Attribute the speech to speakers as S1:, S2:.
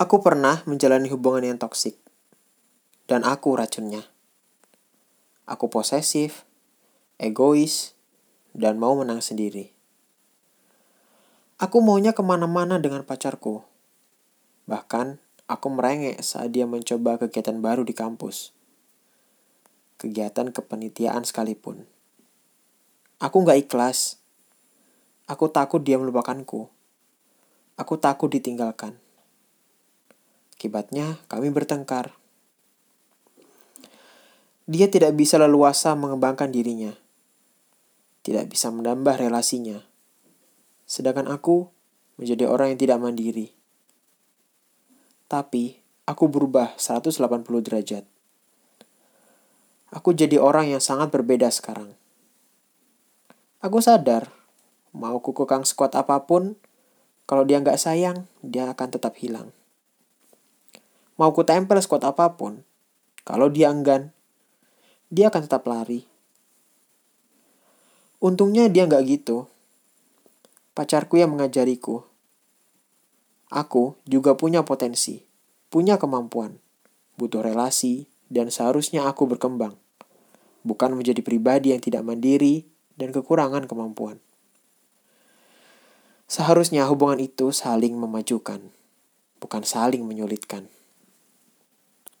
S1: Aku pernah menjalani hubungan yang toksik. Dan aku racunnya. Aku posesif, egois, dan mau menang sendiri. Aku maunya ke mana-mana dengan pacarku. Bahkan, aku merengek saat dia mencoba kegiatan baru di kampus. Kegiatan kepanitiaan sekalipun. Aku nggak ikhlas. Aku takut dia melupakanku. Aku takut ditinggalkan. Akibatnya, kami bertengkar. Dia tidak bisa leluasa mengembangkan dirinya. Tidak bisa menambah relasinya. Sedangkan aku menjadi orang yang tidak mandiri. Tapi, aku berubah 180 derajat. Aku jadi orang yang sangat berbeda sekarang. Aku sadar, mau ku kekang sekuat apa pun, kalau dia nggak sayang, dia akan tetap hilang. Mau ku tempel sekuat apa pun, kalau dia enggan, dia akan tetap lari. Untungnya dia nggak gitu. Pacarku yang mengajariku. Aku juga punya potensi, punya kemampuan, butuh relasi, dan seharusnya aku berkembang. Bukan menjadi pribadi yang tidak mandiri dan kekurangan kemampuan. Seharusnya hubungan itu saling memajukan, bukan saling menyulitkan.